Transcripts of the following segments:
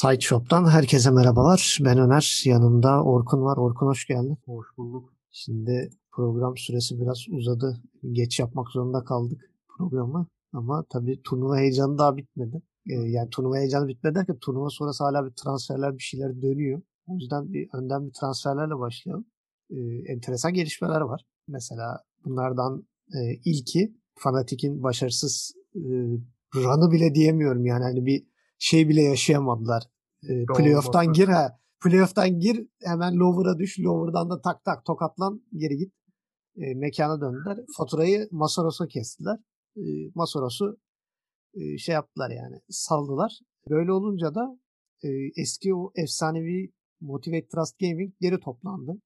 Sideshop'tan herkese merhabalar. Ben Öner. Yanımda Orkun var. Orkun hoş geldin. Hoş bulduk. Şimdi program süresi biraz uzadı. Geç yapmak zorunda kaldık programı. Ama tabii turnuva heyecanı daha bitmedi. Ee, yani turnuva heyecanı bitmedi derken turnuva sonrası hala bir transferler bir şeyler dönüyor. O yüzden bir önden bir transferlerle başlayalım. Ee, enteresan gelişmeler var. Mesela bunlardan e, ilki Fanatik'in başarısız e, run'ı bile diyemiyorum yani hani bir şey bile yaşayamadılar. E, playoff'tan gir ha. Playoff'tan gir hemen lower'a düş. Lower'dan da tak tak tokatlan geri git. E, mekana döndüler. Faturayı Masaros'a kestiler. E, Masaros'u e, şey yaptılar yani saldılar. Böyle olunca da e, eski o efsanevi Motivate Trust Gaming geri toplandı.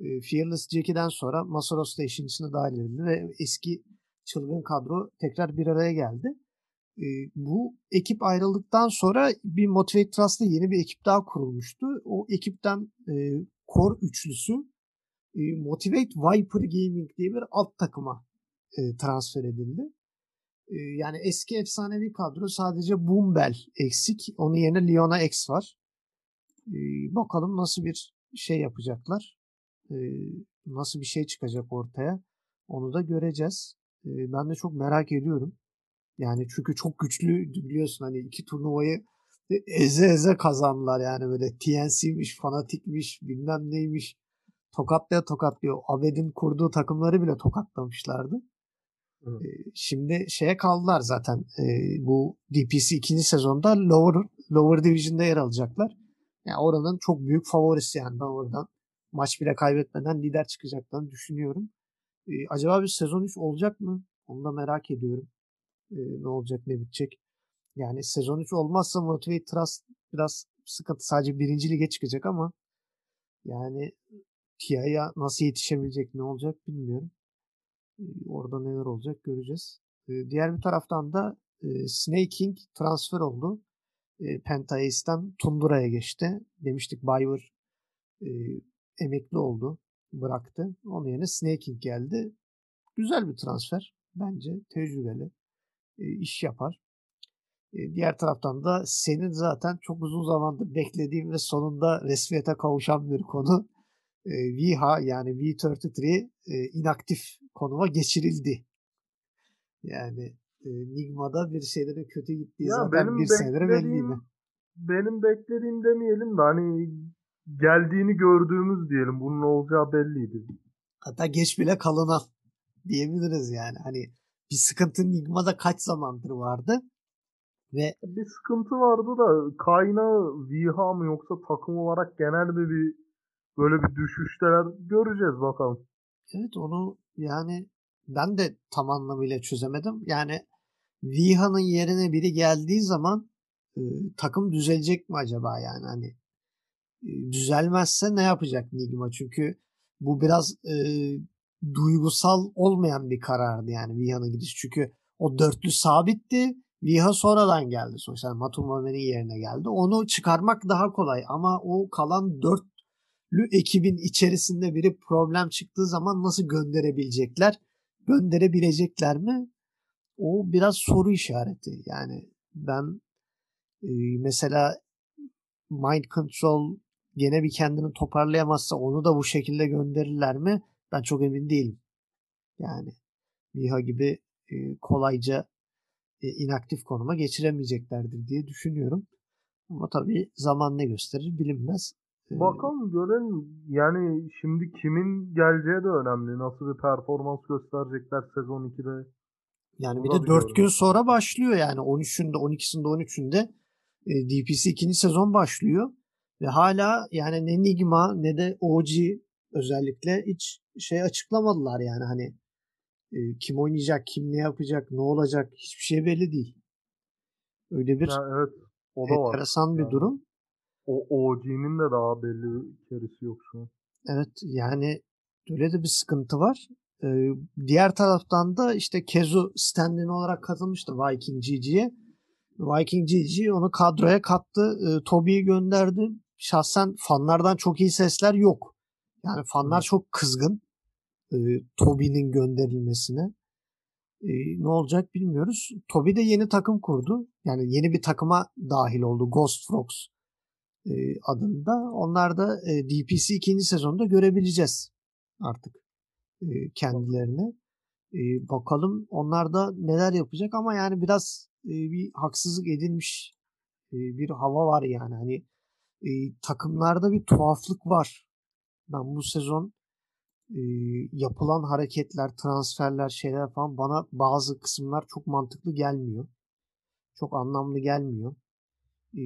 E, Fearless Jackie'den sonra Masaros da işin içine dahil edildi ve eski çılgın kadro tekrar bir araya geldi e, bu ekip ayrıldıktan sonra bir Motivate Trust'ta yeni bir ekip daha kurulmuştu. O ekipten e, core üçlüsü e, Motivate Viper Gaming diye bir alt takıma e, transfer edildi. E, yani eski efsanevi kadro sadece Boombel eksik. Onun yerine Leona X var. E, bakalım nasıl bir şey yapacaklar. E, nasıl bir şey çıkacak ortaya. Onu da göreceğiz. E, ben de çok merak ediyorum. Yani çünkü çok güçlü biliyorsun hani iki turnuvayı eze eze kazandılar yani böyle TNC'miş, fanatikmiş, bilmem neymiş. Tokatlaya tokatlıyor. Abed'in kurduğu takımları bile tokatlamışlardı. Evet. Şimdi şeye kaldılar zaten. Bu DPC ikinci sezonda lower lower division'da yer alacaklar. Yani oranın çok büyük favorisi yani ben oradan maç bile kaybetmeden lider çıkacaklarını düşünüyorum. Acaba bir sezon 3 olacak mı? Onu da merak ediyorum ne olacak ne bitecek. Yani sezon 3 olmazsa Motivate Trust biraz sıkıntı. Sadece birinci lige çıkacak ama yani TIA'ya nasıl yetişebilecek ne olacak bilmiyorum. Orada neler olacak göreceğiz. Diğer bir taraftan da Snake King transfer oldu. Penta Ace'den Tundura'ya geçti. Demiştik Bayer emekli oldu. Bıraktı. Onun yerine Snake King geldi. Güzel bir transfer bence. Tecrübeli iş yapar. Diğer taraftan da senin zaten çok uzun zamandır beklediğin ve sonunda resmiyete kavuşan bir konu VHA yani V33 inaktif konuma geçirildi. Yani Nigma'da bir şeylerin kötü gittiği ya zaten benim bir senedir belliydi. Benim beklediğim demeyelim de hani geldiğini gördüğümüz diyelim. Bunun olacağı belliydi. Hatta geç bile kalınan diyebiliriz yani. Hani bir sıkıntı Nigma'da kaç zamandır vardı. Ve bir sıkıntı vardı da kaynağı Viha mı yoksa takım olarak genel bir, bir böyle bir düşüşler göreceğiz bakalım. Evet onu yani ben de tam anlamıyla çözemedim. Yani Viha'nın yerine biri geldiği zaman e, takım düzelecek mi acaba yani hani e, düzelmezse ne yapacak Nigma? Çünkü bu biraz e, duygusal olmayan bir karardı yani Viha'nın gidişi. Çünkü o dörtlü sabitti. Viha sonradan geldi sonuçta. Yani Matumame'nin yerine geldi. Onu çıkarmak daha kolay ama o kalan dörtlü ekibin içerisinde biri problem çıktığı zaman nasıl gönderebilecekler? Gönderebilecekler mi? O biraz soru işareti. Yani ben e, mesela Mind Control gene bir kendini toparlayamazsa onu da bu şekilde gönderirler mi? Ben çok emin değilim. Yani Miha gibi e, kolayca e, inaktif konuma geçiremeyeceklerdir diye düşünüyorum. Ama tabii zaman ne gösterir bilinmez. Bakalım görelim. Yani şimdi kimin geleceği de önemli. Nasıl bir performans gösterecekler sezon 2'de. Yani bir de 4 gün sonra başlıyor yani 13'ünde, 12'sinde, 13'ünde e, DPC ikinci sezon başlıyor. Ve hala yani ne Nigma ne de OG özellikle hiç şey açıklamadılar yani hani e, kim oynayacak, kim ne yapacak, ne olacak hiçbir şey belli değil. Öyle bir ya evet, o da enteresan var. bir yani. durum. O OG'nin de daha belli içerisi yok şu an. Evet yani öyle de bir sıkıntı var. Ee, diğer taraftan da işte Kezu stand olarak katılmıştı Viking GG'ye. Viking GG onu kadroya kattı. E, Toby'yi gönderdi. Şahsen fanlardan çok iyi sesler yok. Yani fanlar çok kızgın e, Toby'nin gönderilmesine. E, ne olacak bilmiyoruz. Toby de yeni takım kurdu. Yani yeni bir takıma dahil oldu. Ghost Frogs e, adında. Onlar da e, DPC ikinci sezonda görebileceğiz artık e, kendilerini. E, bakalım onlar da neler yapacak ama yani biraz e, bir haksızlık edilmiş e, bir hava var yani. Hani e, takımlarda bir tuhaflık var. Ben bu sezon e, yapılan hareketler, transferler, şeyler falan bana bazı kısımlar çok mantıklı gelmiyor. Çok anlamlı gelmiyor. E,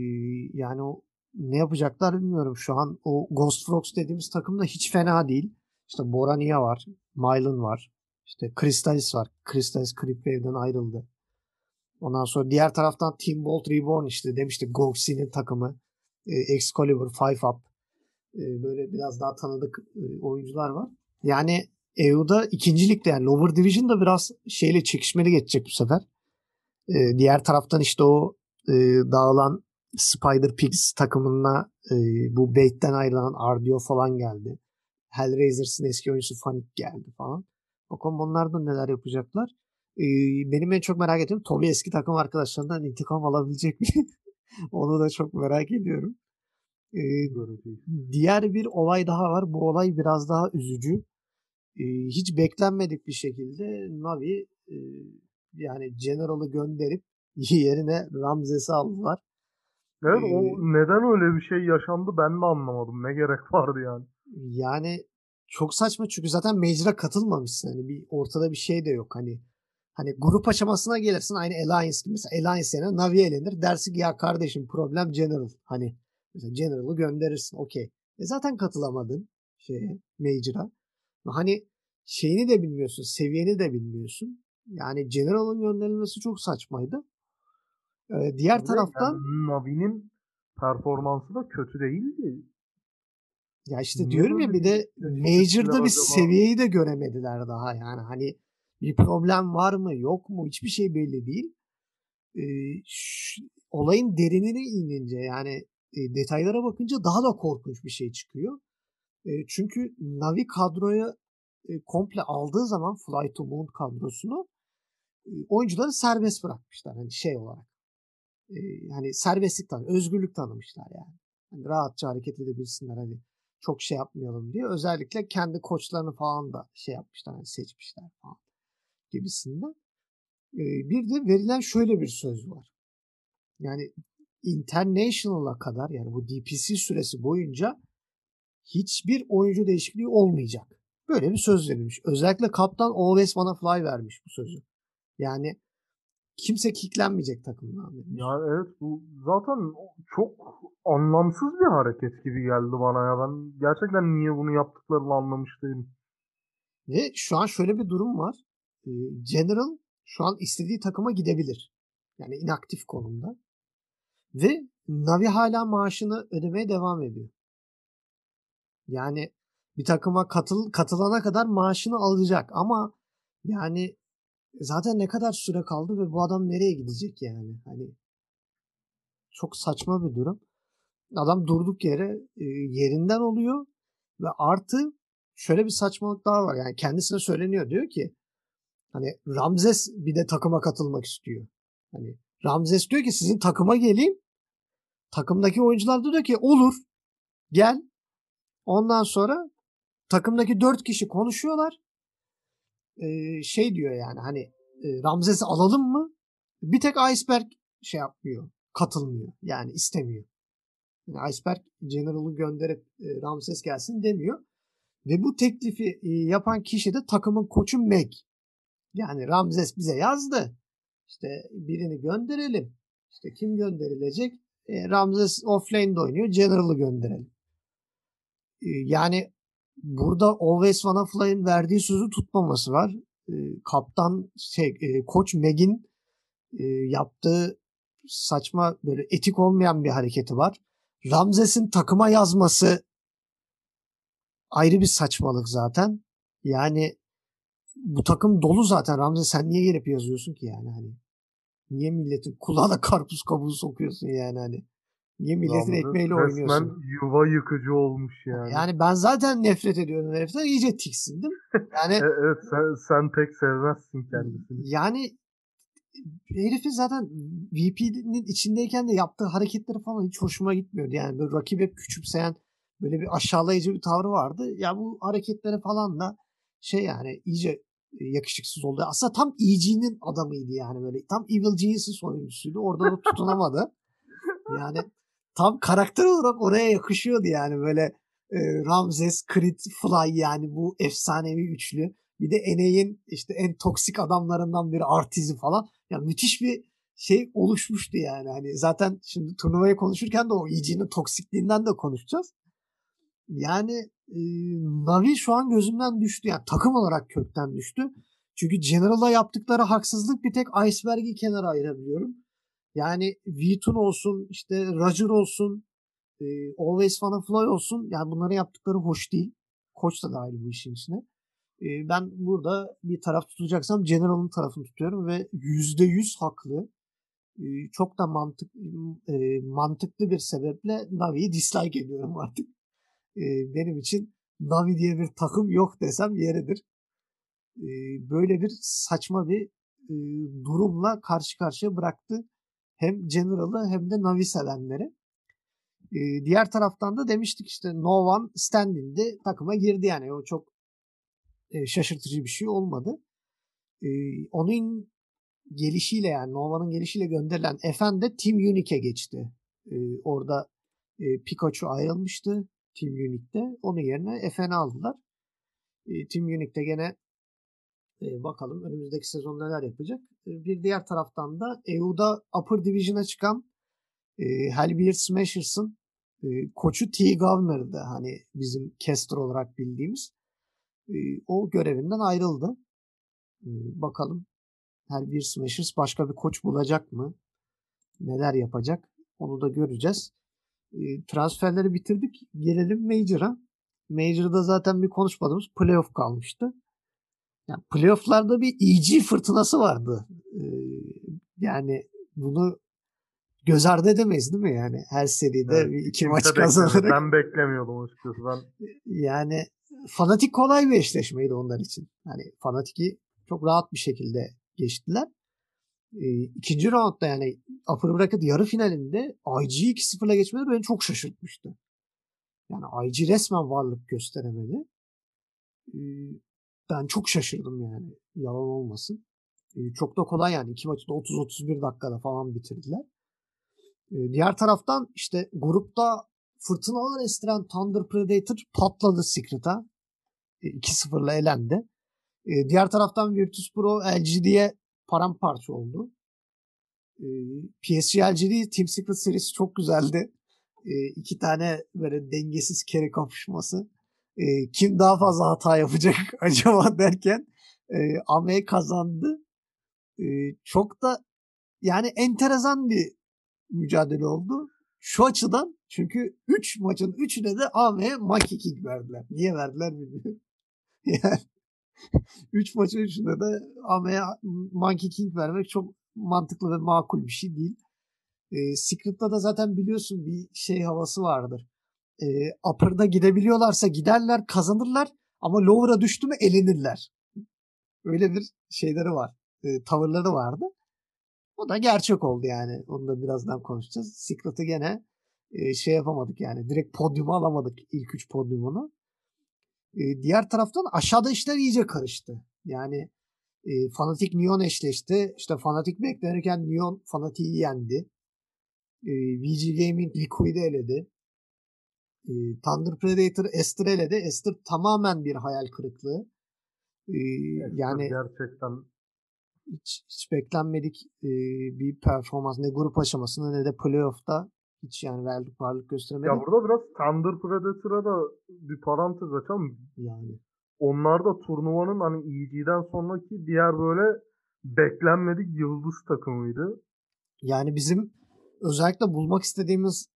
yani o ne yapacaklar bilmiyorum. Şu an o Ghost Frogs dediğimiz takım da hiç fena değil. İşte Borania var, Mylan var, işte Crystalis var. Crystalis Creepwave'den ayrıldı. Ondan sonra diğer taraftan Team Bolt Reborn işte demiştik Goxi'nin takımı. E, Excalibur, Five Up. E, böyle biraz daha tanıdık e, oyuncular var. Yani EU'da ikincilikte yani Lower Division'da biraz şeyle çekişmeli geçecek bu sefer. E, diğer taraftan işte o e, dağılan Spider Pigs takımına e, bu Bait'ten ayrılan Ardio falan geldi. Hellraisers'ın eski oyuncusu Fanik geldi falan. Bakalım bunlar da neler yapacaklar. Ee, benim en çok merak ettiğim Toby eski takım arkadaşlarından intikam alabilecek mi? Onu da çok merak ediyorum. Ee, diğer bir olay daha var. Bu olay biraz daha üzücü. Ee, hiç beklenmedik bir şekilde Navi e, yani General'ı gönderip yerine Ramzes'i aldılar. Evet o neden öyle bir şey yaşandı ben de anlamadım. Ne gerek vardı yani. Yani çok saçma çünkü zaten Major'a katılmamışsın. Hani bir ortada bir şey de yok. Hani hani grup aşamasına gelirsin aynı Alliance gibi. Mesela Alliance yerine Navi elenir. Dersin ki ya kardeşim problem General. Hani mesela General'ı gönderirsin. Okey. E zaten katılamadın şeye Major'a. Hani şeyini de bilmiyorsun. Seviyeni de bilmiyorsun. Yani General'ın gönderilmesi çok saçmaydı. Ee, diğer Evet, taraftan yani Navi'nin performansı da kötü değildi. Ya işte Niye diyorum ya bir de Major'da bir seviyeyi de göremediler daha yani hani bir problem var mı yok mu hiçbir şey belli değil. Ee, ş- olayın derinine inince yani e, detaylara bakınca daha da korkunç bir şey çıkıyor. E, çünkü Navi kadroya e, komple aldığı zaman Fly to Moon kadrosunu e, oyuncuları serbest bırakmışlar hani şey olarak. E, hani serbestlik tanı, özgürlük tanımışlar yani. Hani rahatça hareket edebilsinler hani çok şey yapmayalım diye. Özellikle kendi koçlarını falan da şey yapmışlar, hani seçmişler falan gibisinden. Ee, bir de verilen şöyle bir söz var. Yani International'a kadar yani bu DPC süresi boyunca hiçbir oyuncu değişikliği olmayacak. Böyle bir söz verilmiş. Özellikle kaptan Always Wanna Fly vermiş bu sözü. Yani kimse kicklenmeyecek takımdan demiş. Ya evet bu zaten çok anlamsız bir hareket gibi geldi bana ya. Ben gerçekten niye bunu yaptıklarını anlamış değilim. Ve şu an şöyle bir durum var. Ee, General şu an istediği takıma gidebilir. Yani inaktif konumda. Ve Navi hala maaşını ödemeye devam ediyor. Yani bir takıma katıl, katılana kadar maaşını alacak ama yani zaten ne kadar süre kaldı ve bu adam nereye gidecek yani? Hani çok saçma bir durum. Adam durduk yere e, yerinden oluyor ve artı şöyle bir saçmalık daha var. Yani kendisine söyleniyor diyor ki hani Ramzes bir de takıma katılmak istiyor. Hani Ramzes diyor ki sizin takıma geleyim. Takımdaki oyuncular da diyor ki olur gel. Ondan sonra takımdaki dört kişi konuşuyorlar. Ee, şey diyor yani hani e, Ramzes'i alalım mı? Bir tek Iceberg şey yapmıyor. Katılmıyor. Yani istemiyor. Yani Iceberg General'ı gönderip e, Ramses gelsin demiyor. Ve bu teklifi e, yapan kişi de takımın koçu Meg. Yani Ramses bize yazdı. İşte birini gönderelim. İşte kim gönderilecek? E, Ramses offlane'de oynuyor. General'ı gönderelim. Yani burada Always Wanna Fly'ın verdiği sözü tutmaması var. Kaptan şey koç Meg'in yaptığı saçma böyle etik olmayan bir hareketi var. Ramzes'in takıma yazması ayrı bir saçmalık zaten. Yani bu takım dolu zaten Ramzes sen niye gelip yazıyorsun ki yani hani? Niye milletin kulağına karpuz kabuğu sokuyorsun yani hani? Niye milletin Yalnız ekmeğiyle resmen oynuyorsun? yuva yıkıcı olmuş yani. Yani ben zaten nefret ediyorum heriften. İyice tiksindim. Yani E- evet sen, sen pek sevmezsin kendisini. yani herifin zaten VP'nin içindeyken de yaptığı hareketleri falan hiç hoşuma gitmiyordu. Yani böyle rakibi hep küçümseyen böyle bir aşağılayıcı bir tavrı vardı. Ya bu hareketleri falan da şey yani iyice yakışıksız oldu. Aslında tam EG'nin adamıydı yani böyle. Tam Evil Geniuses oyuncusuydu. Orada da tutunamadı. Yani tam karakter olarak oraya yakışıyordu yani böyle e, Ramses, Creed, Fly yani bu efsanevi üçlü. Bir de NA'in işte en toksik adamlarından biri Artiz'i falan. Ya müthiş bir şey oluşmuştu yani. Hani zaten şimdi turnuvayı konuşurken de o EG'nin toksikliğinden de konuşacağız. Yani e, Navi şu an gözümden düştü. Yani takım olarak kökten düştü. Çünkü General'a yaptıkları haksızlık bir tek Iceberg'i kenara ayırabiliyorum. Yani Vitun olsun, işte Roger olsun, e, Always Wanna Fly olsun. Yani bunları yaptıkları hoş değil. Koç da dahil bu işin içine. E, ben burada bir taraf tutacaksam General'ın tarafını tutuyorum ve %100 haklı. E, çok da mantık e, mantıklı bir sebeple Navi'yi dislike ediyorum artık. E, benim için Navi diye bir takım yok desem yeridir. E, böyle bir saçma bir e, durumla karşı karşıya bıraktı hem General'ı hem de Navi sevenleri. E, diğer taraftan da demiştik işte No One Standing'de takıma girdi yani o çok e, şaşırtıcı bir şey olmadı. E, onun gelişiyle yani Nova'nın gelişiyle gönderilen Efen de Team Unique'e geçti. E, orada e, Pikachu ayrılmıştı Team Unique'de. Onun yerine Efen'i aldılar. E, Team Unique'de gene e, bakalım önümüzdeki sezon neler yapacak. E, bir diğer taraftan da EU'da Upper Division'a çıkan e, Hellbeard Smashers'ın e, koçu T. Governor'dı. Hani bizim caster olarak bildiğimiz. E, o görevinden ayrıldı. E, bakalım Hellbeard Smashers başka bir koç bulacak mı? Neler yapacak? Onu da göreceğiz. E, transferleri bitirdik. Gelelim Major'a. Major'da zaten bir konuşmadığımız playoff kalmıştı. Yani playoff'larda bir EG fırtınası vardı. Ee, yani bunu göz ardı edemeyiz değil mi? Yani her seride Evet, bir iki maç kazanarak. Ben beklemiyordum açıkçası. Ben Yani fanatik kolay bir eşleşmeydi onlar için. Hani fanatiki çok rahat bir şekilde geçtiler. Ee, ikinci roundda yani Upper Bracket yarı finalinde IG 2-0'la geçmedi beni çok şaşırtmıştı. Yani IG resmen varlık gösteremedi. Ee, ben çok şaşırdım yani. Yalan olmasın. Ee, çok da kolay yani. iki maçı da 30-31 dakikada falan bitirdiler. Ee, diğer taraftan işte grupta fırtınalar estiren Thunder Predator patladı Secret'a. Ee, 2-0'la elendi. Ee, diğer taraftan Virtus Pro LGD'ye paramparça oldu. Ee, PSG LGD Team Secret serisi çok güzeldi. Ee, iki tane böyle dengesiz kere kapışması e, kim daha fazla hata yapacak acaba derken e, Ame kazandı. E, çok da yani enteresan bir mücadele oldu. Şu açıdan çünkü 3 maçın 3'üne de Ame'ye monkey kick verdiler. Niye verdiler bilmiyorum. yani 3 maçın 3'üne de Ame'ye monkey kick vermek çok mantıklı ve makul bir şey değil. E, Secret'ta da zaten biliyorsun bir şey havası vardır e, upper'da gidebiliyorlarsa giderler, kazanırlar ama lower'a düştü mü elenirler. Öyle bir şeyleri var. E, tavırları vardı. O da gerçek oldu yani. Onu da birazdan konuşacağız. Secret'ı gene e, şey yapamadık yani. Direkt podyumu alamadık ilk üç podyumunu. E, diğer taraftan aşağıda işler iyice karıştı. Yani e, Fnatic Neon eşleşti. İşte Fnatic beklenirken Neon Fnatic'i yendi. E, VG Gaming Liquid'i eledi. E, Thunder Predator Esther eledi. Esther tamamen bir hayal kırıklığı. E, yani gerçekten hiç, hiç beklenmedik e, bir performans. Ne grup aşamasında ne de playoff'ta hiç yani verdik varlık gösteremedi. ya burada biraz Thunder Predator'a da bir parantez açalım. Yani Onlar da turnuvanın hani EG'den sonraki diğer böyle beklenmedik yıldız takımıydı. yani bizim özellikle bulmak istediğimiz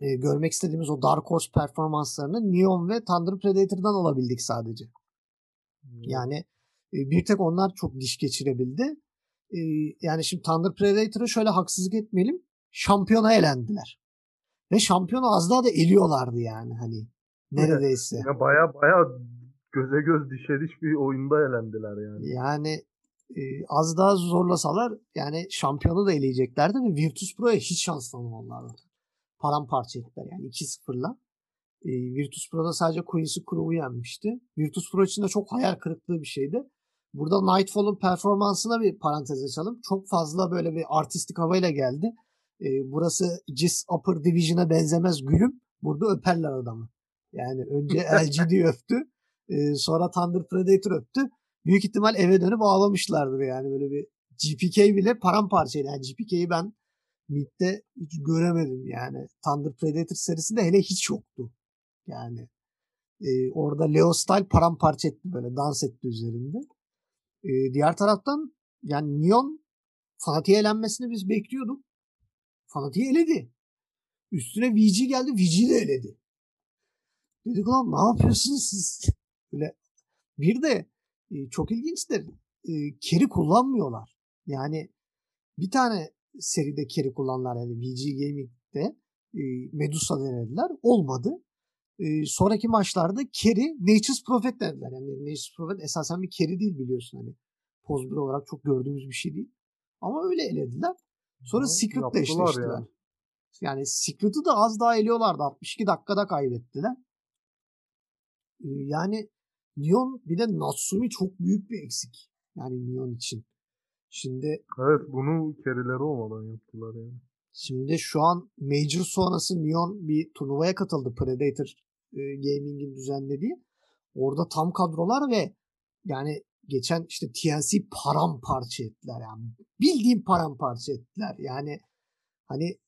e, görmek istediğimiz o Dark Horse performanslarını Neon ve Thunder Predator'dan alabildik sadece. Yani e, bir tek onlar çok diş geçirebildi. E, yani şimdi Thunder Predator'a şöyle haksızlık etmeyelim. Şampiyona elendiler. Ve şampiyonu az daha da eliyorlardı yani hani neredeyse. Ya baya baya göze göz dişe diş bir oyunda elendiler yani. Yani e, az daha zorlasalar yani şampiyonu da eleyeceklerdi ve Virtus Pro'ya hiç şans tanımadılar. Paramparça ettiler yani 2-0'la. E, Virtus Pro'da sadece Quincy Crew'u yenmişti. Virtus Pro için de çok hayal kırıklığı bir şeydi. Burada Nightfall'un performansına bir parantez açalım. Çok fazla böyle bir artistik havayla geldi. E, burası GIS Upper Division'a benzemez gülüm. Burada öperler adamı. Yani önce LGD öptü. E, sonra Thunder Predator öptü. Büyük ihtimal eve dönüp ağlamışlardır yani böyle bir GPK bile paramparçaydı. Yani GPK'yi ben Mid'de hiç göremedim yani. Thunder Predator serisinde hele hiç yoktu. Yani e, orada Leo Style paramparça etti böyle dans etti üzerinde. E, diğer taraftan yani Neon Fanatik'e elenmesini biz bekliyorduk. Fanatik'i eledi. Üstüne VG geldi. VG'yi de eledi. Dedik lan ne yapıyorsunuz siz? Böyle bir de e, çok ilginçtir. E, carry kullanmıyorlar. Yani bir tane seride carry kullanlar yani VG Gaming'de e, Medusa denediler. Olmadı. E, sonraki maçlarda carry Nature's Prophet dediler. Yani Nature's Prophet esasen bir carry değil biliyorsun hani. Poz bir olarak çok gördüğümüz bir şey değil. Ama öyle elediler. Sonra Ama Secret'la eşleştiler. yani. Yani Secret'ı da az daha eliyorlardı. 62 dakikada kaybettiler. Ee, yani Neon bir de Natsumi çok büyük bir eksik. Yani Neon için. Şimdi Evet bunu kerileri olmadan yaptılar yani. şimdi şu an Major sonrası Neon bir turnuvaya katıldı. Predator e, Gaming'in düzenlediği. Orada tam kadrolar ve yani geçen işte TNC paramparça ettiler yani. Bildiğim paramparça ettiler. Yani hani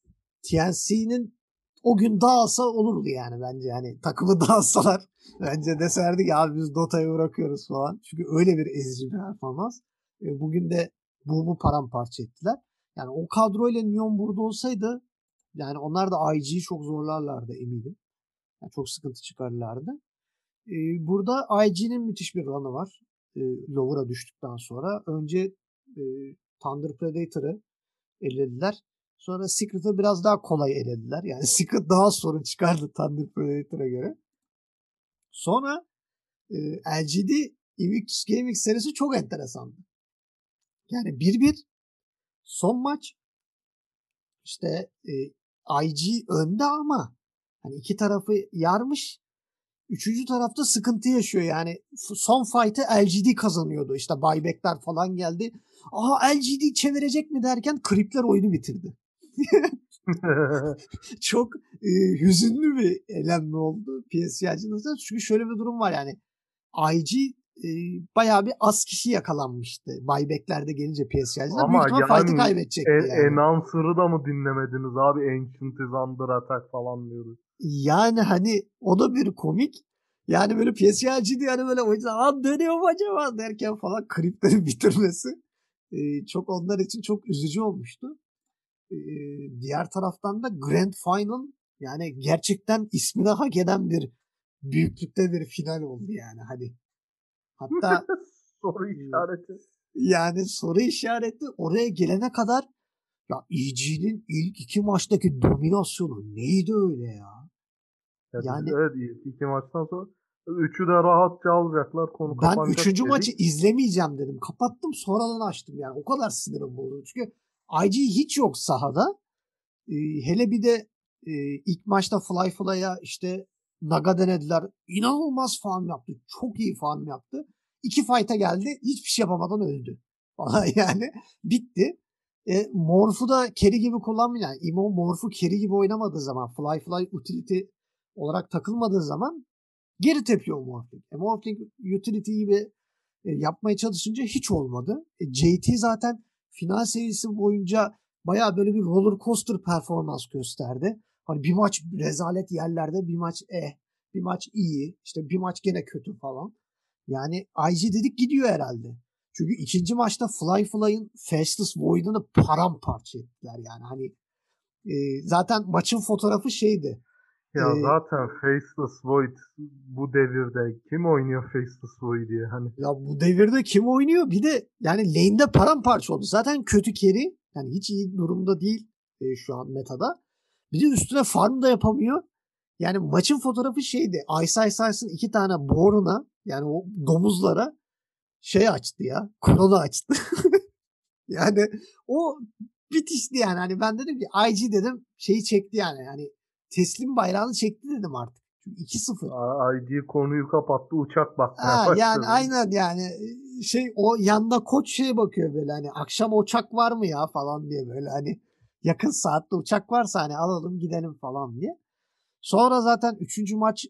TNC'nin o gün dağılsa olurdu yani bence. Hani takımı dağılsalar bence deserdi ki abi biz Dota'yı bırakıyoruz falan. Çünkü öyle bir ezici bir performans. E, bugün de Boom'u paramparça ettiler. Yani o kadroyla Neon burada olsaydı yani onlar da IG'yi çok zorlarlardı eminim. Yani çok sıkıntı çıkarırlardı. E, burada IG'nin müthiş bir run'ı var. E, Lower'a düştükten sonra. Önce e, Thunder Predator'ı elediler. Sonra Secret'ı biraz daha kolay elediler. Yani Secret daha sorun çıkardı Thunder Predator'a göre. Sonra e, LGD Invictus Gaming serisi çok enteresandı. Yani 1-1 son maç işte e, IG önde ama hani iki tarafı yarmış. Üçüncü tarafta sıkıntı yaşıyor yani. Son fight'ı LGD kazanıyordu. İşte buyback'ler falan geldi. Aha LGD çevirecek mi derken Kripler oyunu bitirdi. Çok e, hüzünlü bir elenme oldu PSG açısından. Çünkü şöyle bir durum var yani. IG e, bayağı bir az kişi yakalanmıştı. Buybacklerde gelince PSG açısından. Ama Büyük ihtimal fight'ı yani kaybedecekti E, yani. Announcer'ı da mı dinlemediniz abi? Ancient is under attack falan diyoruz. Yani hani o da bir komik. Yani böyle PSG'ciydi yani böyle oyuncular lan dönüyor mu acaba derken falan kripleri bitirmesi. e, çok onlar için çok üzücü olmuştu. E, diğer taraftan da Grand Final yani gerçekten ismini hak eden bir büyüklükte bir final oldu yani hani. Hatta Soru işareti. yani soru işareti oraya gelene kadar ya EG'nin ilk iki maçtaki dominasyonu neydi öyle ya? Ya Yani- evet iki maçtan sonra üçü de rahatça alacaklar. Konu Ben kapanacak üçüncü dedik. maçı izlemeyeceğim dedim. Kapattım sonradan açtım yani. O kadar sinirim bozuldu. Çünkü IG hiç yok sahada. Ee, hele bir de e, ilk maçta Fly Fly'a işte Naga denediler. İnanılmaz farm yaptı. Çok iyi farm yaptı. İki fight'a geldi. Hiçbir şey yapamadan öldü. Falan yani bitti. E, Morph'u da carry gibi kullanmıyor. Yani Imo Morph'u carry gibi oynamadığı zaman Fly Fly utility olarak takılmadığı zaman geri tepiyor Morphling. E, Morphling utility gibi e, yapmaya çalışınca hiç olmadı. E, JT zaten final serisi boyunca bayağı böyle bir roller coaster performans gösterdi. Hani bir maç rezalet yerlerde, bir maç eh, bir maç iyi, işte bir maç gene kötü falan. Yani IG dedik gidiyor herhalde. Çünkü ikinci maçta Fly Fly'ın Fastest Void'ını paramparça ettiler yani. Hani e, zaten maçın fotoğrafı şeydi. Ya Ee, zaten Faceless Void bu devirde kim oynuyor Faceless Void diye hani. Ya bu devirde kim oynuyor? Bir de yani lane'de paramparça oldu. Zaten kötü carry. Yani hiç iyi durumda değil e, şu an metada. Bir de üstüne farm da yapamıyor. Yani maçın fotoğrafı şeydi. Ice Ice Ice'ın iki tane boruna yani o domuzlara şey açtı ya. Korona açtı. yani o bitişti yani. Hani ben dedim ki IG dedim şeyi çekti yani. Yani teslim bayrağını çekti dedim artık. Çünkü 2-0. IG konuyu kapattı uçak Ha, başladı. yani aynen yani şey o yanda koç şeye bakıyor böyle hani akşam uçak var mı ya falan diye böyle hani yakın saatte uçak varsa hani alalım gidelim falan diye. Sonra zaten 3. maç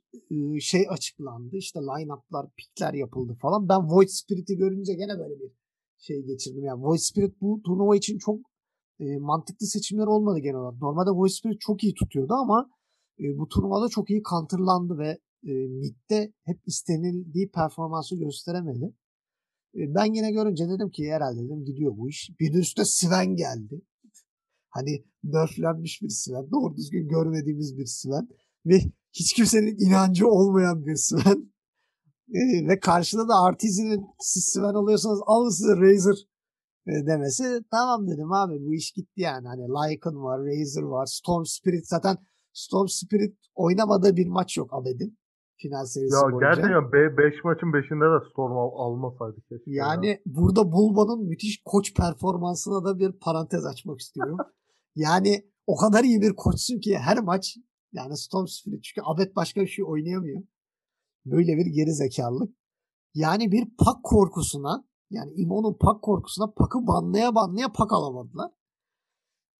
şey açıklandı. İşte line-up'lar, pikler yapıldı falan. Ben Void Spirit'i görünce gene böyle bir şey geçirdim. Yani Void Spirit bu turnuva için çok e, mantıklı seçimler olmadı genel olarak. Normalde Void Spirit çok iyi tutuyordu ama e, bu turnuvada çok iyi counterlandı ve e, midde hep istenildiği performansı gösteremedi. E, ben yine görünce dedim ki herhalde dedim gidiyor bu iş. Bir de üstte Sven geldi. Hani nerflenmiş bir Sven. Doğru düzgün görmediğimiz bir Sven. Ve hiç kimsenin inancı olmayan bir Sven. E, ve karşıda da Artisan'ın siz Sven oluyorsanız alın size Razer demesi. Tamam dedim abi bu iş gitti yani. Hani Lycan var, Razer var, Storm Spirit zaten Storm Spirit oynamadığı bir maç yok Abed'in final serisi Ya boyunca. gerçekten 5 maçın 5'inde de Storm al- almasaydı keşke. ya. Yani burada Bulba'nın müthiş koç performansına da bir parantez açmak istiyorum. yani o kadar iyi bir koçsun ki her maç yani Storm Spirit çünkü Abed başka bir şey oynayamıyor. Böyle bir geri zekalılık. Yani bir pak korkusuna yani İmo'nun pak korkusuna pakı banlaya banlaya pak alamadılar.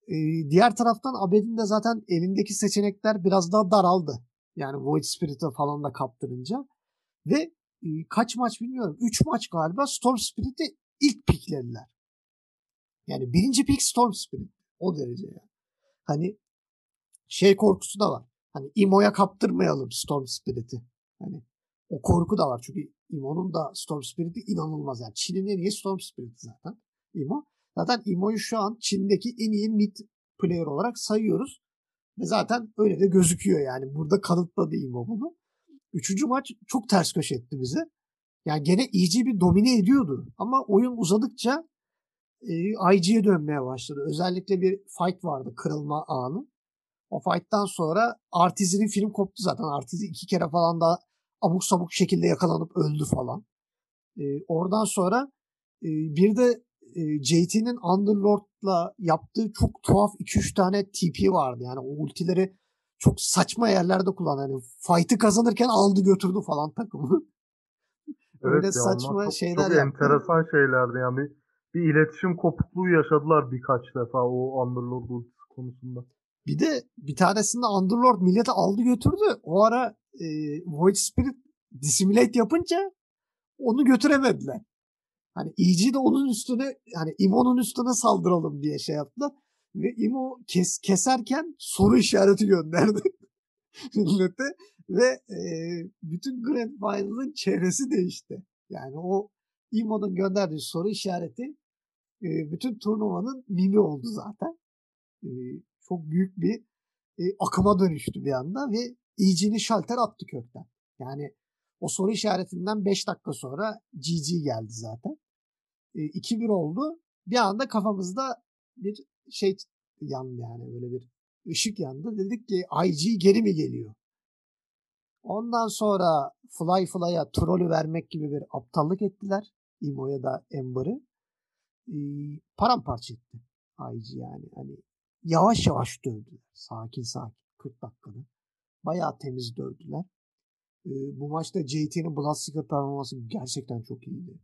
Ee, diğer taraftan Abed'in de zaten elindeki seçenekler biraz daha daraldı. Yani Void Spirit'e falan da kaptırınca. Ve e, kaç maç bilmiyorum. 3 maç galiba Storm Spirit'i ilk piklediler. Yani birinci pik Storm Spirit. O derece yani. Hani şey korkusu da var. Hani Imo'ya kaptırmayalım Storm Spirit'i. Hani o korku da var. Çünkü Imo'nun da Storm Spirit'i inanılmaz. Yani Çin'in en iyi Storm Spirit'i zaten. Imo. Zaten Imo'yu şu an Çin'deki en iyi mid player olarak sayıyoruz. Ve zaten öyle de gözüküyor yani. Burada kanıtladı Imo bunu. Üçüncü maç çok ters köşe etti bizi. Yani gene EG bir domine ediyordu. Ama oyun uzadıkça e, IG'ye dönmeye başladı. Özellikle bir fight vardı kırılma anı. O fight'tan sonra Artiz'in film koptu zaten. Artiz iki kere falan da abuk sabuk şekilde yakalanıp öldü falan. E, oradan sonra e, bir de e, JT'nin Underlord'la yaptığı çok tuhaf 2-3 tane TP vardı. Yani o ultileri çok saçma yerlerde kullandı. Yani fight'ı kazanırken aldı götürdü falan takımı. Öyle ya, saçma çok, şeyler Çok yaptı. enteresan şeylerdi yani. Bir, iletişim kopukluğu yaşadılar birkaç defa o Underlord ultisi konusunda. Bir de bir tanesinde Underlord millete aldı götürdü. O ara e, Void Spirit dissimulate yapınca onu götüremediler. Hani EG de onun üstüne hani Imo'nun üstüne saldıralım diye şey yaptılar. Ve Imo kes, keserken soru işareti gönderdi millete. Ve e, bütün Grand Final'ın çehresi değişti. Yani o Imo'nun gönderdiği soru işareti e, bütün turnuvanın mimi oldu zaten. E, çok büyük bir e, akıma dönüştü bir anda ve EG'nin şalter attı kökten. Yani o soru işaretinden 5 dakika sonra GG geldi zaten. E, 2-1 oldu. Bir anda kafamızda bir şey yandı yani böyle bir ışık yandı. Dedik ki IG geri mi geliyor? Ondan sonra Fly Fly'a trolü vermek gibi bir aptallık ettiler. Imo'ya da Ember'ı. E, paramparça etti IG yani. Hani yavaş yavaş dövdüler. Sakin sakin. 40 dakikada. Bayağı temiz dövdüler. E, bu maçta JT'nin Bloodseeker performansı gerçekten çok iyiydi.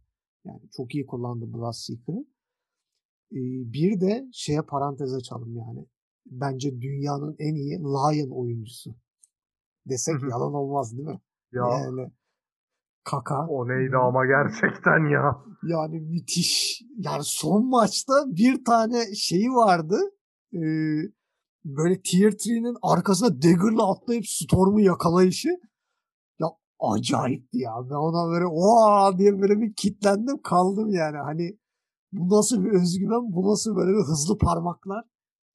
Yani çok iyi kullandı Bloodseeker'ı. E, bir de şeye parantez açalım yani. Bence dünyanın en iyi Lion oyuncusu. Desek yalan olmaz değil mi? Ya Yani Kaka. o neydi ama gerçekten ya. Yani müthiş. Yani son maçta bir tane şeyi vardı. Ee, böyle Tier 3'nin arkasına Dagger'la atlayıp Storm'u yakalayışı. Ya acayipti ya. Ben ona böyle oha diye böyle bir kitlendim kaldım yani. Hani bu nasıl bir özgüven, bu nasıl böyle bir hızlı parmaklar.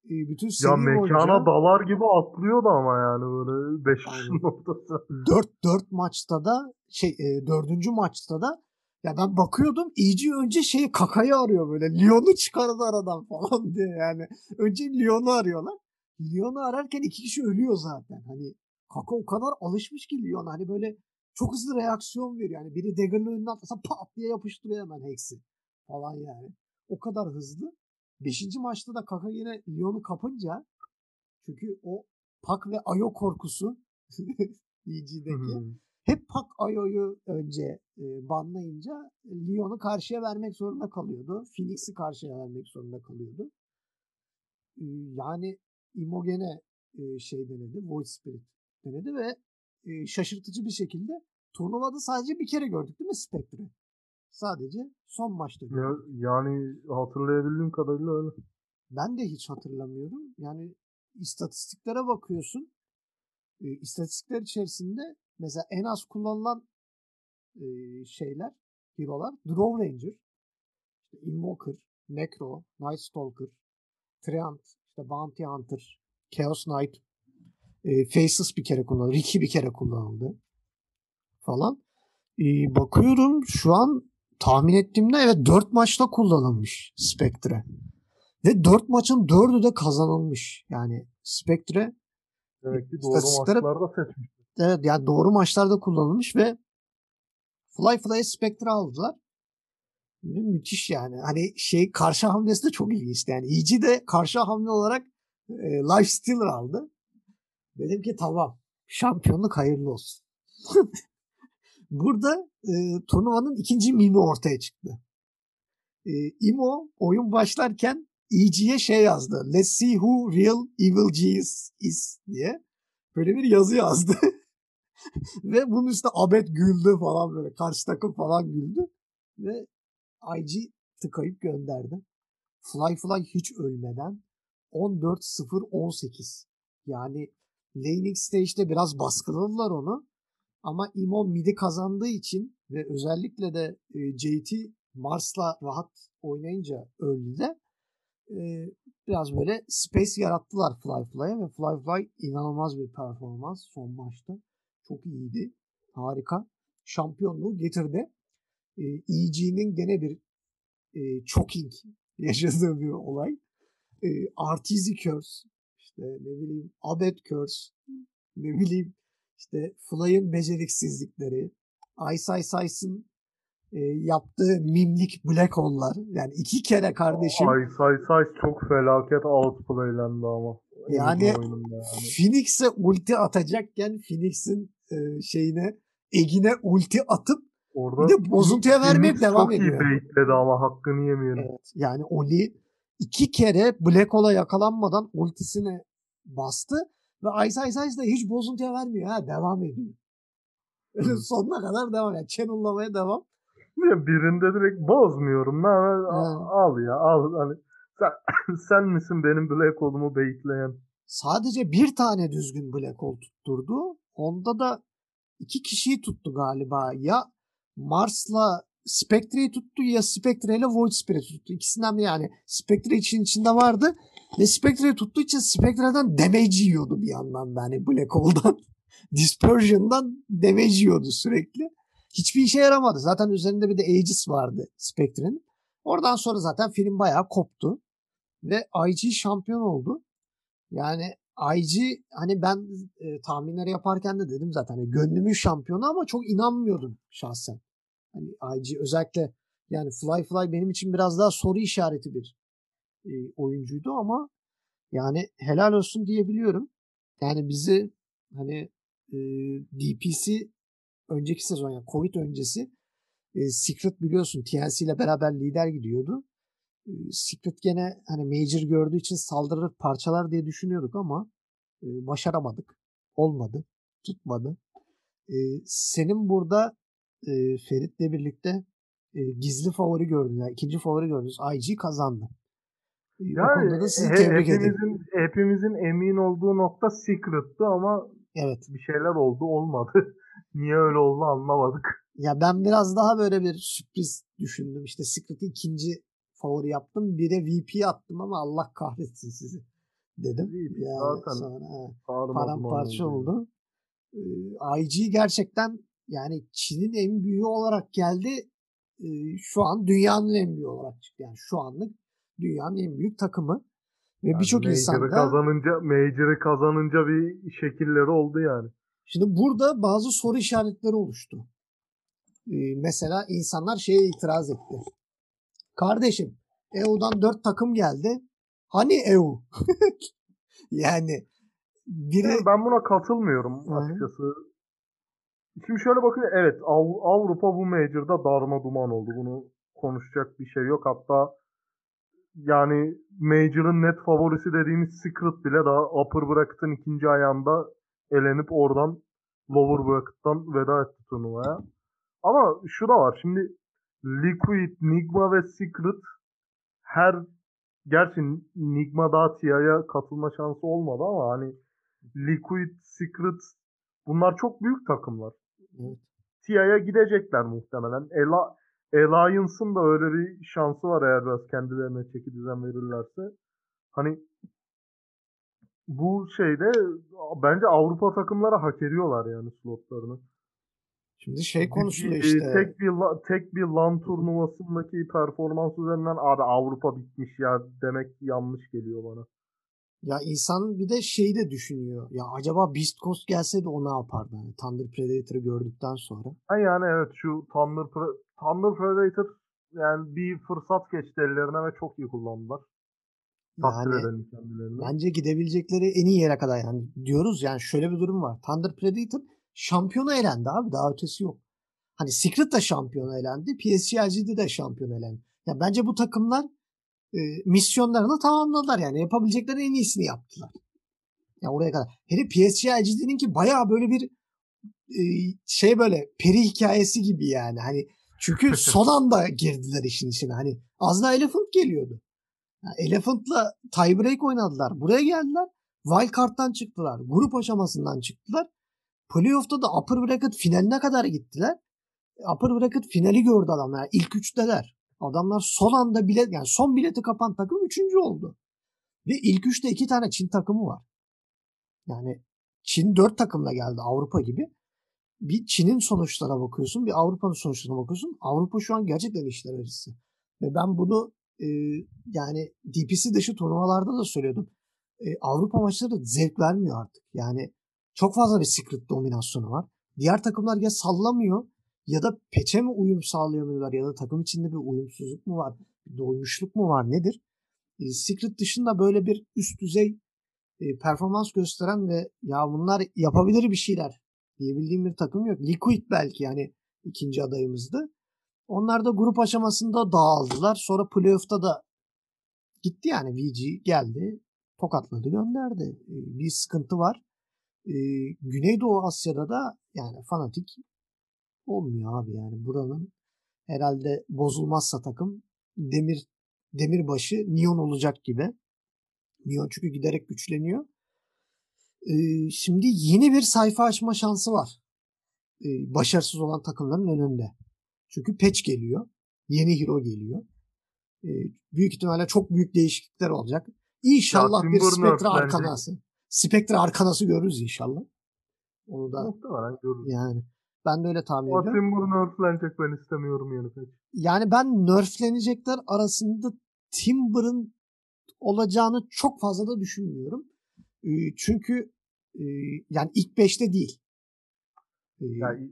Ee, bütün Ya mekana boyunca dalar gibi atlıyordu ama yani böyle 5 Aynen. kişinin ortası. 4 4 maçta da şey e, maçta da ya ben bakıyordum iyice önce şeyi kakayı arıyor böyle. Lyon'u çıkardı aradan falan diye yani. Önce Lyon'u arıyorlar. Lyon'u ararken iki kişi ölüyor zaten. Hani Kaka o kadar alışmış ki Lyon. Hani böyle çok hızlı reaksiyon veriyor. Yani biri Dagger'ın önüne atlasa pat diye yapıştırıyor hemen Hex'i. Falan yani. O kadar hızlı. Beşinci maçta da Kaka yine Lyon'u kapınca çünkü o Pak ve Ayo korkusu EG'deki hep Pak Ayo'yu önce e, banlayınca Lyon'u karşıya vermek zorunda kalıyordu. Phoenix'i karşıya vermek zorunda kalıyordu. E, yani Imogen'e e, şey denedi. Void Spirit denedi ve e, şaşırtıcı bir şekilde turnuvada sadece bir kere gördük değil mi Spectre'ı? Sadece son maçta gördük. Ya, yani hatırlayabildiğim kadarıyla öyle. Ben de hiç hatırlamıyorum. Yani istatistiklere bakıyorsun. E, istatistikler içerisinde mesela en az kullanılan e, şeyler, hero'lar Draw Ranger, Invoker, Necro, Night Stalker, Treant, işte Bounty Hunter, Chaos Knight, e, Faceless bir kere kullanıldı. Ricky bir kere kullanıldı. Falan. E, bakıyorum şu an tahmin ettiğimde evet 4 maçta kullanılmış Spectre. Ve 4 maçın 4'ü de kazanılmış. Yani Spectre Demek ki doğru maçlarda seçmiş. evet yani doğru maçlarda kullanılmış ve Fly Fly'e Spectre aldılar. Müthiş yani. Hani şey karşı hamlesi de çok ilginçti. Yani EG de karşı hamle olarak e, Life Stealer aldı. Dedim ki tamam şampiyonluk hayırlı olsun. Burada e, turnuvanın ikinci mimi ortaya çıktı. E, Imo oyun başlarken EG'ye şey yazdı. Let's see who real Evil Genius is diye. Böyle bir yazı yazdı. Ve bunun üstüne Abed güldü falan böyle. Karşı takım falan güldü. Ve IG tıkayıp gönderdi. Fly Fly hiç ölmeden 14-0-18. Yani laning stage'de biraz baskıladılar onu. Ama Imo mid'i kazandığı için ve özellikle de e, JT Mars'la rahat oynayınca early'de e, biraz böyle space yarattılar Fly Fly'a ve Fly Fly inanılmaz bir performans son maçta. Çok iyiydi. Harika. Şampiyonluğu getirdi. E, EG'nin gene bir e, choking yaşadığı bir olay. E, Artizi Curse, işte ne bileyim Abed Curse, ne bileyim işte Fly'ın beceriksizlikleri, Ice Ice Ice'ın e, yaptığı mimlik Black Hole'lar. Yani iki kere kardeşim. Ay say say çok felaket outplaylendi ama. Yani yani. Phoenix'e ulti atacakken Phoenix'in e, şeyine Egin'e ulti atıp Orada bir de bozuntuya vermeye devam çok ediyor. iyi baitledi ama hakkını yemeyelim. Evet, yani Oli iki kere Black Hole'a yakalanmadan ultisine bastı ve Ice Ice Ice de hiç bozuntuya vermiyor. Ha, devam ediyor. Sonuna kadar devam. Yani channel'lamaya devam. Birinde direkt bozmuyorum. Ne haber? A- Evet. al ya al. Hani sen, sen misin benim Black Hole'umu baitleyen? Sadece bir tane düzgün Black Hole tutturdu. Onda da iki kişiyi tuttu galiba. Ya Mars'la Spectre'yi tuttu ya Spectre ile Void Spirit tuttu. İkisinden bir yani. Spectre için içinde vardı. Ve Spectre'yi tuttuğu için Spectre'den damage yiyordu bir yandan da. Hani Black Hole'dan. Dispersion'dan damage yiyordu sürekli. Hiçbir işe yaramadı. Zaten üzerinde bir de Aegis vardı Spectre'nin. Oradan sonra zaten film bayağı koptu. Ve IG şampiyon oldu. Yani IG hani ben e, tahminleri yaparken de dedim zaten hani gönlümün şampiyonu ama çok inanmıyordum şahsen. Hani IG özellikle yani Fly Fly benim için biraz daha soru işareti bir e, oyuncuydu ama yani helal olsun diyebiliyorum. Yani bizi hani e, DPC önceki sezon yani Covid öncesi e, Secret biliyorsun TNC ile beraber lider gidiyordu. E, Secret gene hani Major gördüğü için saldırır parçalar diye düşünüyorduk ama e, başaramadık. Olmadı. Tutmadı. E, senin burada e, Ferit'le birlikte e, gizli favori gördün. Yani ikinci favori gördünüz. IG kazandı. O Yani konuda da sizi he- tebrik hepimizin, hepimizin emin olduğu nokta Secret'tı ama Evet. bir şeyler oldu olmadı. Niye öyle oldu anlamadık. Ya ben biraz daha böyle bir sürpriz düşündüm. İşte Secret'i ikinci favori yaptım. Bir de VP attım ama Allah kahretsin sizi dedim. VP Yani zaten sonra paramparça oldu. Ee, IG gerçekten yani Çin'in en büyüğü olarak geldi. Şu an dünyanın en büyüğü olarak çıktı. Yani şu anlık dünyanın en büyük takımı. Ve Yani birçok Major'ı insan da kazanınca, Major'ı kazanınca bir şekilleri oldu yani. Şimdi burada bazı soru işaretleri oluştu. Ee, mesela insanlar şeye itiraz etti. Kardeşim EU'dan 4 takım geldi. Hani EU? yani biri Yani ben buna katılmıyorum Hı hı. Şimdi şöyle bakın evet Av- Avrupa bu Major'da darma duman oldu. Bunu konuşacak bir şey yok. Hatta yani Major'ın net favorisi dediğimiz Secret bile daha upper bracket'ın ikinci ayağında elenip oradan lower bracket'tan veda etti turnuvaya. Ama şu da var. Şimdi Liquid, Nigma ve Secret her gerçi Nigma daha TIA'ya katılma şansı olmadı ama hani Liquid, Secret bunlar çok büyük takımlar. Evet. TIA'ya gidecekler muhtemelen. Ela, Alliance'ın da öyle bir şansı var eğer biraz kendilerine çeki düzen verirlerse. Hani bu şeyde bence Avrupa takımları hak ediyorlar yani slotlarını. şimdi şey bir- işte. Tek bir tek bir LAN turnuvasındaki performans üzerinden abi Avrupa bitmiş ya demek yanlış geliyor bana. Ya insan bir de şeyi de düşünüyor. Ya acaba Beast Coast gelseydi o ne yapardı? Hani Thunder Predator'ı gördükten sonra. Ha yani evet şu Thunder, Pre- Thunder Predator yani bir fırsat geçti ellerine ve çok iyi kullandılar. Takdir Yani edelim kendilerini. bence gidebilecekleri en iyi yere kadar yani diyoruz yani şöyle bir durum var. Thunder Predator şampiyona elendi abi daha ötesi yok. Hani Secret de şampiyona elendi. PSG de şampiyon elendi. Ya bence bu takımlar e, misyonlarını tamamladılar yani yapabilecekleri en iyisini yaptılar. Ya oraya kadar. Hele PSG'nin ki bayağı böyle bir e, şey böyle peri hikayesi gibi yani. Hani çünkü son anda girdiler işin içine. Hani az daha Elephant geliyordu. Yani Elephant'la tiebreak oynadılar. Buraya geldiler. Wildcard'dan çıktılar. Grup aşamasından çıktılar. Playoff'ta da upper bracket finaline kadar gittiler. Upper bracket finali gördü adamlar. Yani ilk üçteler. Adamlar son anda bilet yani son bileti kapan takım üçüncü oldu. Ve ilk üçte iki tane Çin takımı var. Yani Çin dört takımla geldi Avrupa gibi. Bir Çin'in sonuçlarına bakıyorsun, bir Avrupa'nın sonuçlarına bakıyorsun. Avrupa şu an gerçekten işler acısı. Ve ben bunu e, yani DPC dışı turnuvalarda da söylüyordum. E, Avrupa maçları zevk vermiyor artık. Yani çok fazla bir secret dominasyonu var. Diğer takımlar ya sallamıyor ya da peçe mi uyum sağlayamıyorlar ya da takım içinde bir uyumsuzluk mu var, bir doymuşluk mu var nedir? E, secret dışında böyle bir üst düzey e, performans gösteren ve ya bunlar yapabilir bir şeyler diyebildiğim bir takım yok. Liquid belki yani ikinci adayımızdı. Onlar da grup aşamasında dağıldılar. Sonra playoff'ta da gitti yani VG geldi. Tokatladı gönderdi. E, Bir sıkıntı var. E, Güneydoğu Asya'da da yani fanatik olmuyor abi yani buranın herhalde bozulmazsa takım demir demirbaşı Neon olacak gibi. Neon çünkü giderek güçleniyor. Ee, şimdi yeni bir sayfa açma şansı var. Ee, başarısız olan takımların önünde. Çünkü patch geliyor. Yeni hero geliyor. Ee, büyük ihtimalle çok büyük değişiklikler olacak. İnşallah Ya, bir Spectre arkanası. Spectre arkanası görürüz inşallah. Onu da Muhtemelen görürüz. yani ben de öyle tahmin Ama ediyorum. Timber nerflenecek ben istemiyorum yeni pek. Yani ben nerflenecekler arasında Timber'ın olacağını çok fazla da düşünmüyorum. Ee, çünkü e, yani ilk 5'te değil. Ee, Yani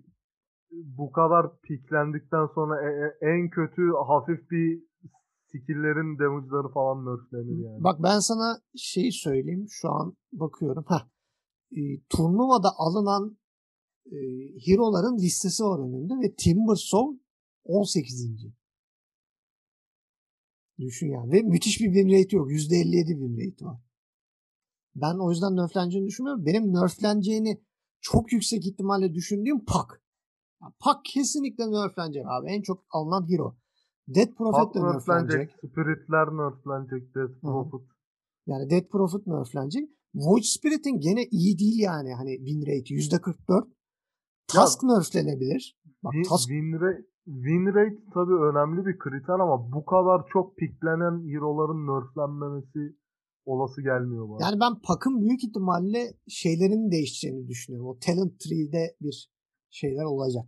bu kadar piklendikten sonra e- e- en kötü hafif bir skill'lerin damage'ları falan nerflenir yani. Bak ben sana şeyi söyleyeyim. Şu an bakıyorum. Heh. Ee, turnuvada alınan e, hero'ların listesi var önümde ve Timber Soul 18. Düşün yani. Ve müthiş bir win rate yok. %57 win rate var. Ben o yüzden nerfleneceğini düşünmüyorum. Benim nerfleneceğini çok yüksek ihtimalle düşündüğüm Pak. Yani Pak kesinlikle nerflenecek abi. En çok alınan hero. Dead Prophet de nerflenecek. Spirit'ler nerflenecek, hı. Prophet. Yani Dead Prophet nerflenecek. Void Spirit'in gene iyi değil yani. Hani win rate %44. Tusk nerflenebilir. Bak Win, Tusk win, rate, win rate tabii önemli bir kriter ama bu kadar çok piklenen hero'ların nerflenmemesi olası gelmiyor bana. yani ben Pak'ın büyük ihtimalle şeylerin değişeceğini düşünüyorum. O Talent Tree'de bir şeyler olacak.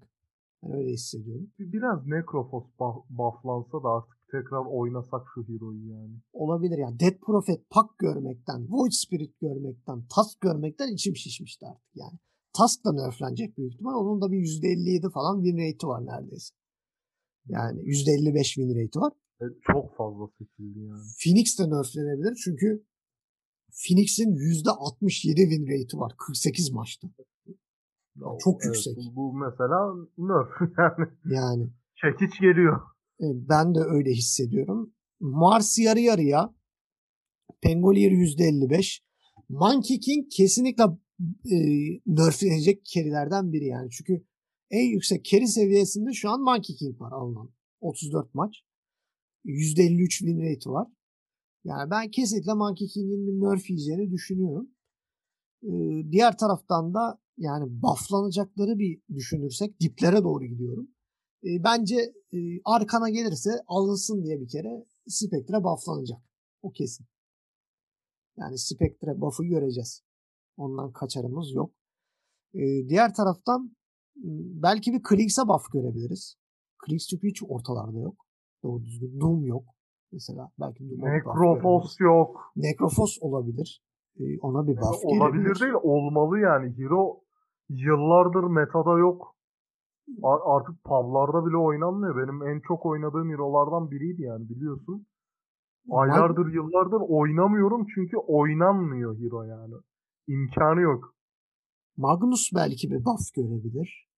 Ben öyle hissediyorum. Bir- Biraz Necrophos buff- bufflansa da artık tekrar oynasak şu hero'yu yani. Olabilir yani. Dead Prophet Pak görmekten, Void Spirit görmekten, Task görmekten içim şişmişti artık yani. Task da nerflenecek büyük ihtimal. Onun da bir %57 falan win rate'i var neredeyse. Yani %55 win rate'i var. E, çok fazla seçildi yani. Phoenix de nerflenebilir çünkü Phoenix'in %67 win rate'i var 48 maçta. Ya, çok evet, yüksek. Bu mesela nerf yani. Yani Çekiç geliyor. e, ben de öyle hissediyorum. Mars yarı yarıya. Pengolier %55. Monkey King kesinlikle e, nerflenecek carry'lerden biri yani. Çünkü en yüksek carry seviyesinde şu an Monkey King var alınan. 34 maç. %53 win rate var. Yani ben kesinlikle Monkey King'in bir nerf yiyeceğini düşünüyorum. Ee, diğer taraftan da yani bufflanacakları bir düşünürsek diplere doğru gidiyorum. Ee, bence e, arkana gelirse alınsın diye bir kere Spectre bufflanacak. O kesin. Yani Spectre buff'ı göreceğiz. Ondan kaçarımız yok. Diğer taraftan belki bir Kriegs'e buff görebiliriz. Kriegs çünkü hiç ortalarda yok. Doğru düzgün. Doom yok. Mesela belki görebiliriz. Necrophos yok. Necrophos olabilir. Ona bir Yani buff olabilir gelebilir. değil olmalı yani. Hero yıllardır metada yok. Artık publarda bile oynanmıyor. Benim en çok oynadığım hero'lardan biriydi yani biliyorsun. Aylardır yıllardır oynamıyorum çünkü oynanmıyor hero yani. İmkanı yok. Magnus belki bir buff görebilir.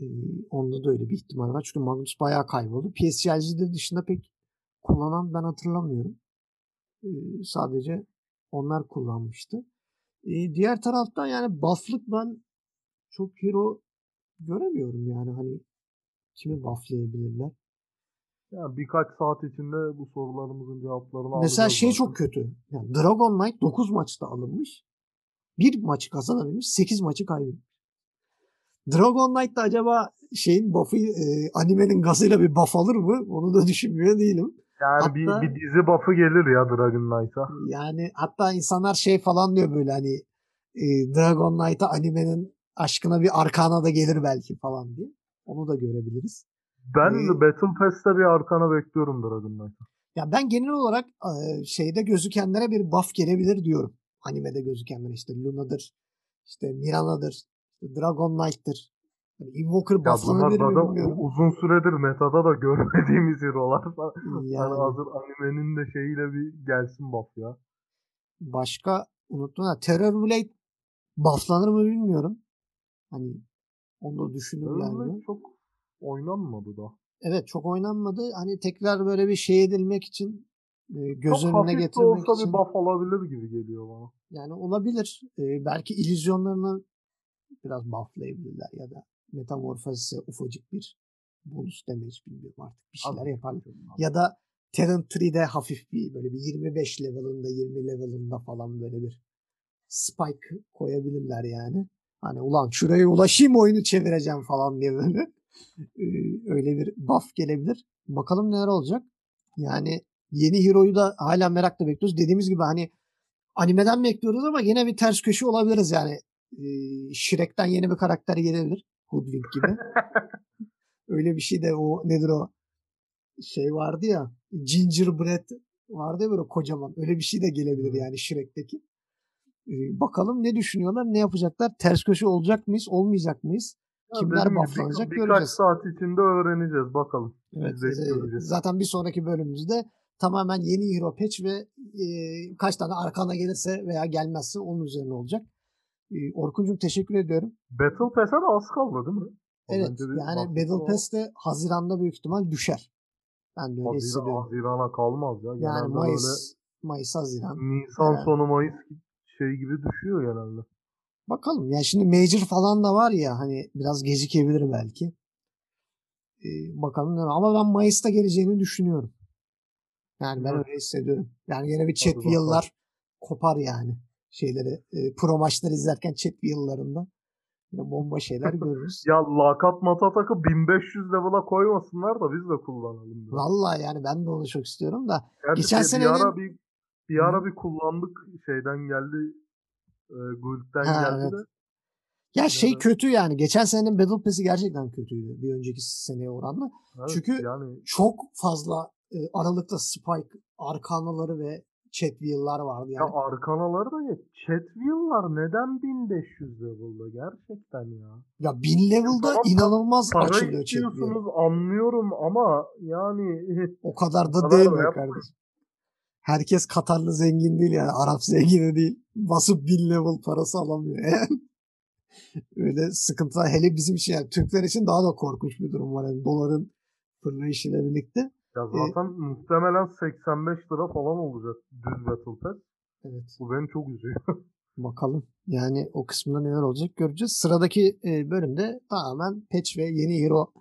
Ee, onda da öyle bir ihtimal var. Çünkü Magnus bayağı kayboldu. PSG'de dışında pek kullanan ben hatırlamıyorum. Ee, sadece onlar kullanmıştı. Ee, diğer taraftan yani buff'lık ben çok hero göremiyorum yani hani kimi bufflayabilirler. Yani birkaç saat içinde bu sorularımızın cevaplarını Mesela alacağız şey zaten. çok kötü. Yani Dragon Knight 9 maçta alınmış. Bir maçı kazanabilmiş. 8 maçı kaybetmiş. Dragon Knight da acaba şeyin buff'ı e, animenin gazıyla bir buff alır mı? Onu da düşünmüyor değilim. Yani bir, Hatta- bir dizi buff'ı gelir ya Dragon Knight'a. Yani hatta insanlar şey falan diyor böyle hani e, Dragon Knight'a animenin aşkına bir arkana da gelir belki falan diye. Onu da görebiliriz. Ben Ee, Battle Pass'te bir arkana bekliyorum Dragon Knight'a. Ya ben genel olarak e, şeyde gözükenlere bir buff gelebilir diyorum. Animede gözükenlere işte Luna'dır, işte Mirana'dır, Dragon Knight'tır. Yani Invoker bufflanabilir mi bilmiyorum. uzun süredir metada da görmediğimiz hero'lar. Yani Yani hazır animenin de şeyiyle bir gelsin buff ya. başka unuttum ya Terror Blade bufflanır mı bilmiyorum. Hani onu da düşünür yani. Çok oynanmadı da. Evet çok oynanmadı. Hani tekrar böyle bir şey edilmek için göz çok önüne getirmek olsa için bir buff alabilir gibi geliyor bana. yani olabilir. Belki illüzyonlarını biraz bufflayabilirler ya da metamorfozise ufacık bir bonus damage bilmiyorum artık bir şeyler Abi, yaparlar. Ya da Terran Tree'de hafif bir böyle bir 25 level'ında 20 level'ında falan böyle bir spike koyabilirler yani. Hani ulan şuraya ulaşayım oyunu çevireceğim falan diye böyle. Öyle bir buff gelebilir. Bakalım neler olacak. Yani yeni hero'yu da hala merakla bekliyoruz. Dediğimiz gibi hani animeden bekliyoruz ama yine bir ters köşe olabiliriz yani. Ee, Shrek'ten yeni bir karakter gelebilir. Hoodwink gibi. öyle bir şey de o nedir o şey vardı ya gingerbread vardı ya böyle kocaman. Öyle bir şey de gelebilir yani Shrek'teki. Ee, bakalım ne düşünüyorlar, ne yapacaklar? Ters köşe olacak mıyız, olmayacak mıyız? Ya Kimler bufflanacak bir- göreceğiz. Birkaç saat içinde öğreneceğiz bakalım. Evet, e, göreceğiz. zaten bir sonraki bölümümüzde tamamen yeni hero patch ve e, kaç tane arkana gelirse veya gelmezse onun üzerine olacak. E, Orkun'cum teşekkür ediyorum. Battle Pass'e de az kaldı değil mi? Evet yani Battle Pass de Haziran'da büyük ihtimal düşer. Ben de öyle Haziran, hissediyorum. Haziran'a kalmaz ya. Yani Genelde Mayıs, Mayıs, Haziran. Nisan Evet. sonu Mayıs şey gibi düşüyor genelde. Bakalım. Ya şimdi Major falan da var ya hani biraz gecikebilir belki. E, bakalım. Ama ben Mayıs'ta geleceğini düşünüyorum. Yani ben Evet. öyle hissediyorum. Yani yine bir chat yıllar kopar yani. Şeyleri e, pro maçları izlerken chat yıllarında yine bomba şeyler görürüz. Ya lakat matatakı 1500 level'a koymasınlar da biz de kullanalım. biraz. Vallahi yani ben de onu çok istiyorum da. Gerçi geçen bir, senenin- bir ara bir bir Hı. ara bir kullandık şeyden geldi e, Guild'den geldi evet. de. Ya şey Evet. kötü yani. Geçen senenin Battle Pass'i gerçekten kötüydü bir önceki seneye oranla. Evet, Çünkü- yani Çok fazla e, aralıkta Spike, Arkanaları ve Chatwheel'lar vardı Ya yani. arkanaları da geç. Chatwheel'lar neden 1500 level'da gerçekten ya? Ya 1000 level'da Tamam, inanılmaz Para açılıyor Chatwheel. anlıyorum ama yani O kadar da değil yapmayın. kardeşim. Herkes Katarlı zengin değil yani. Arap zengini değil. Basıp 1000 level parası alamıyor. Yani öyle sıkıntılar. Hele bizim için yani Türkler için daha da korkunç bir durum var. Yani doların fırlayışıyla birlikte. Ya E, zaten muhtemelen 85 lira falan olacak düz Battle Pass. Evet. Bu beni çok üzüyor. Bakalım. Yani o kısmında neler olacak göreceğiz. Sıradaki e, bölümde tamamen patch ve yeni hero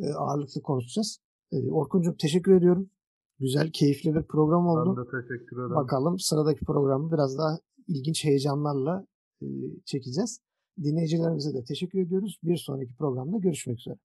e, ağırlıklı konuşacağız. E, Orkuncuğum teşekkür ediyorum. Güzel, keyifli bir program oldu. ben de teşekkür ederim. Bakalım sıradaki programı biraz daha ilginç heyecanlarla e, çekeceğiz. Dinleyicilerimize de teşekkür ediyoruz. Bir sonraki programda görüşmek üzere.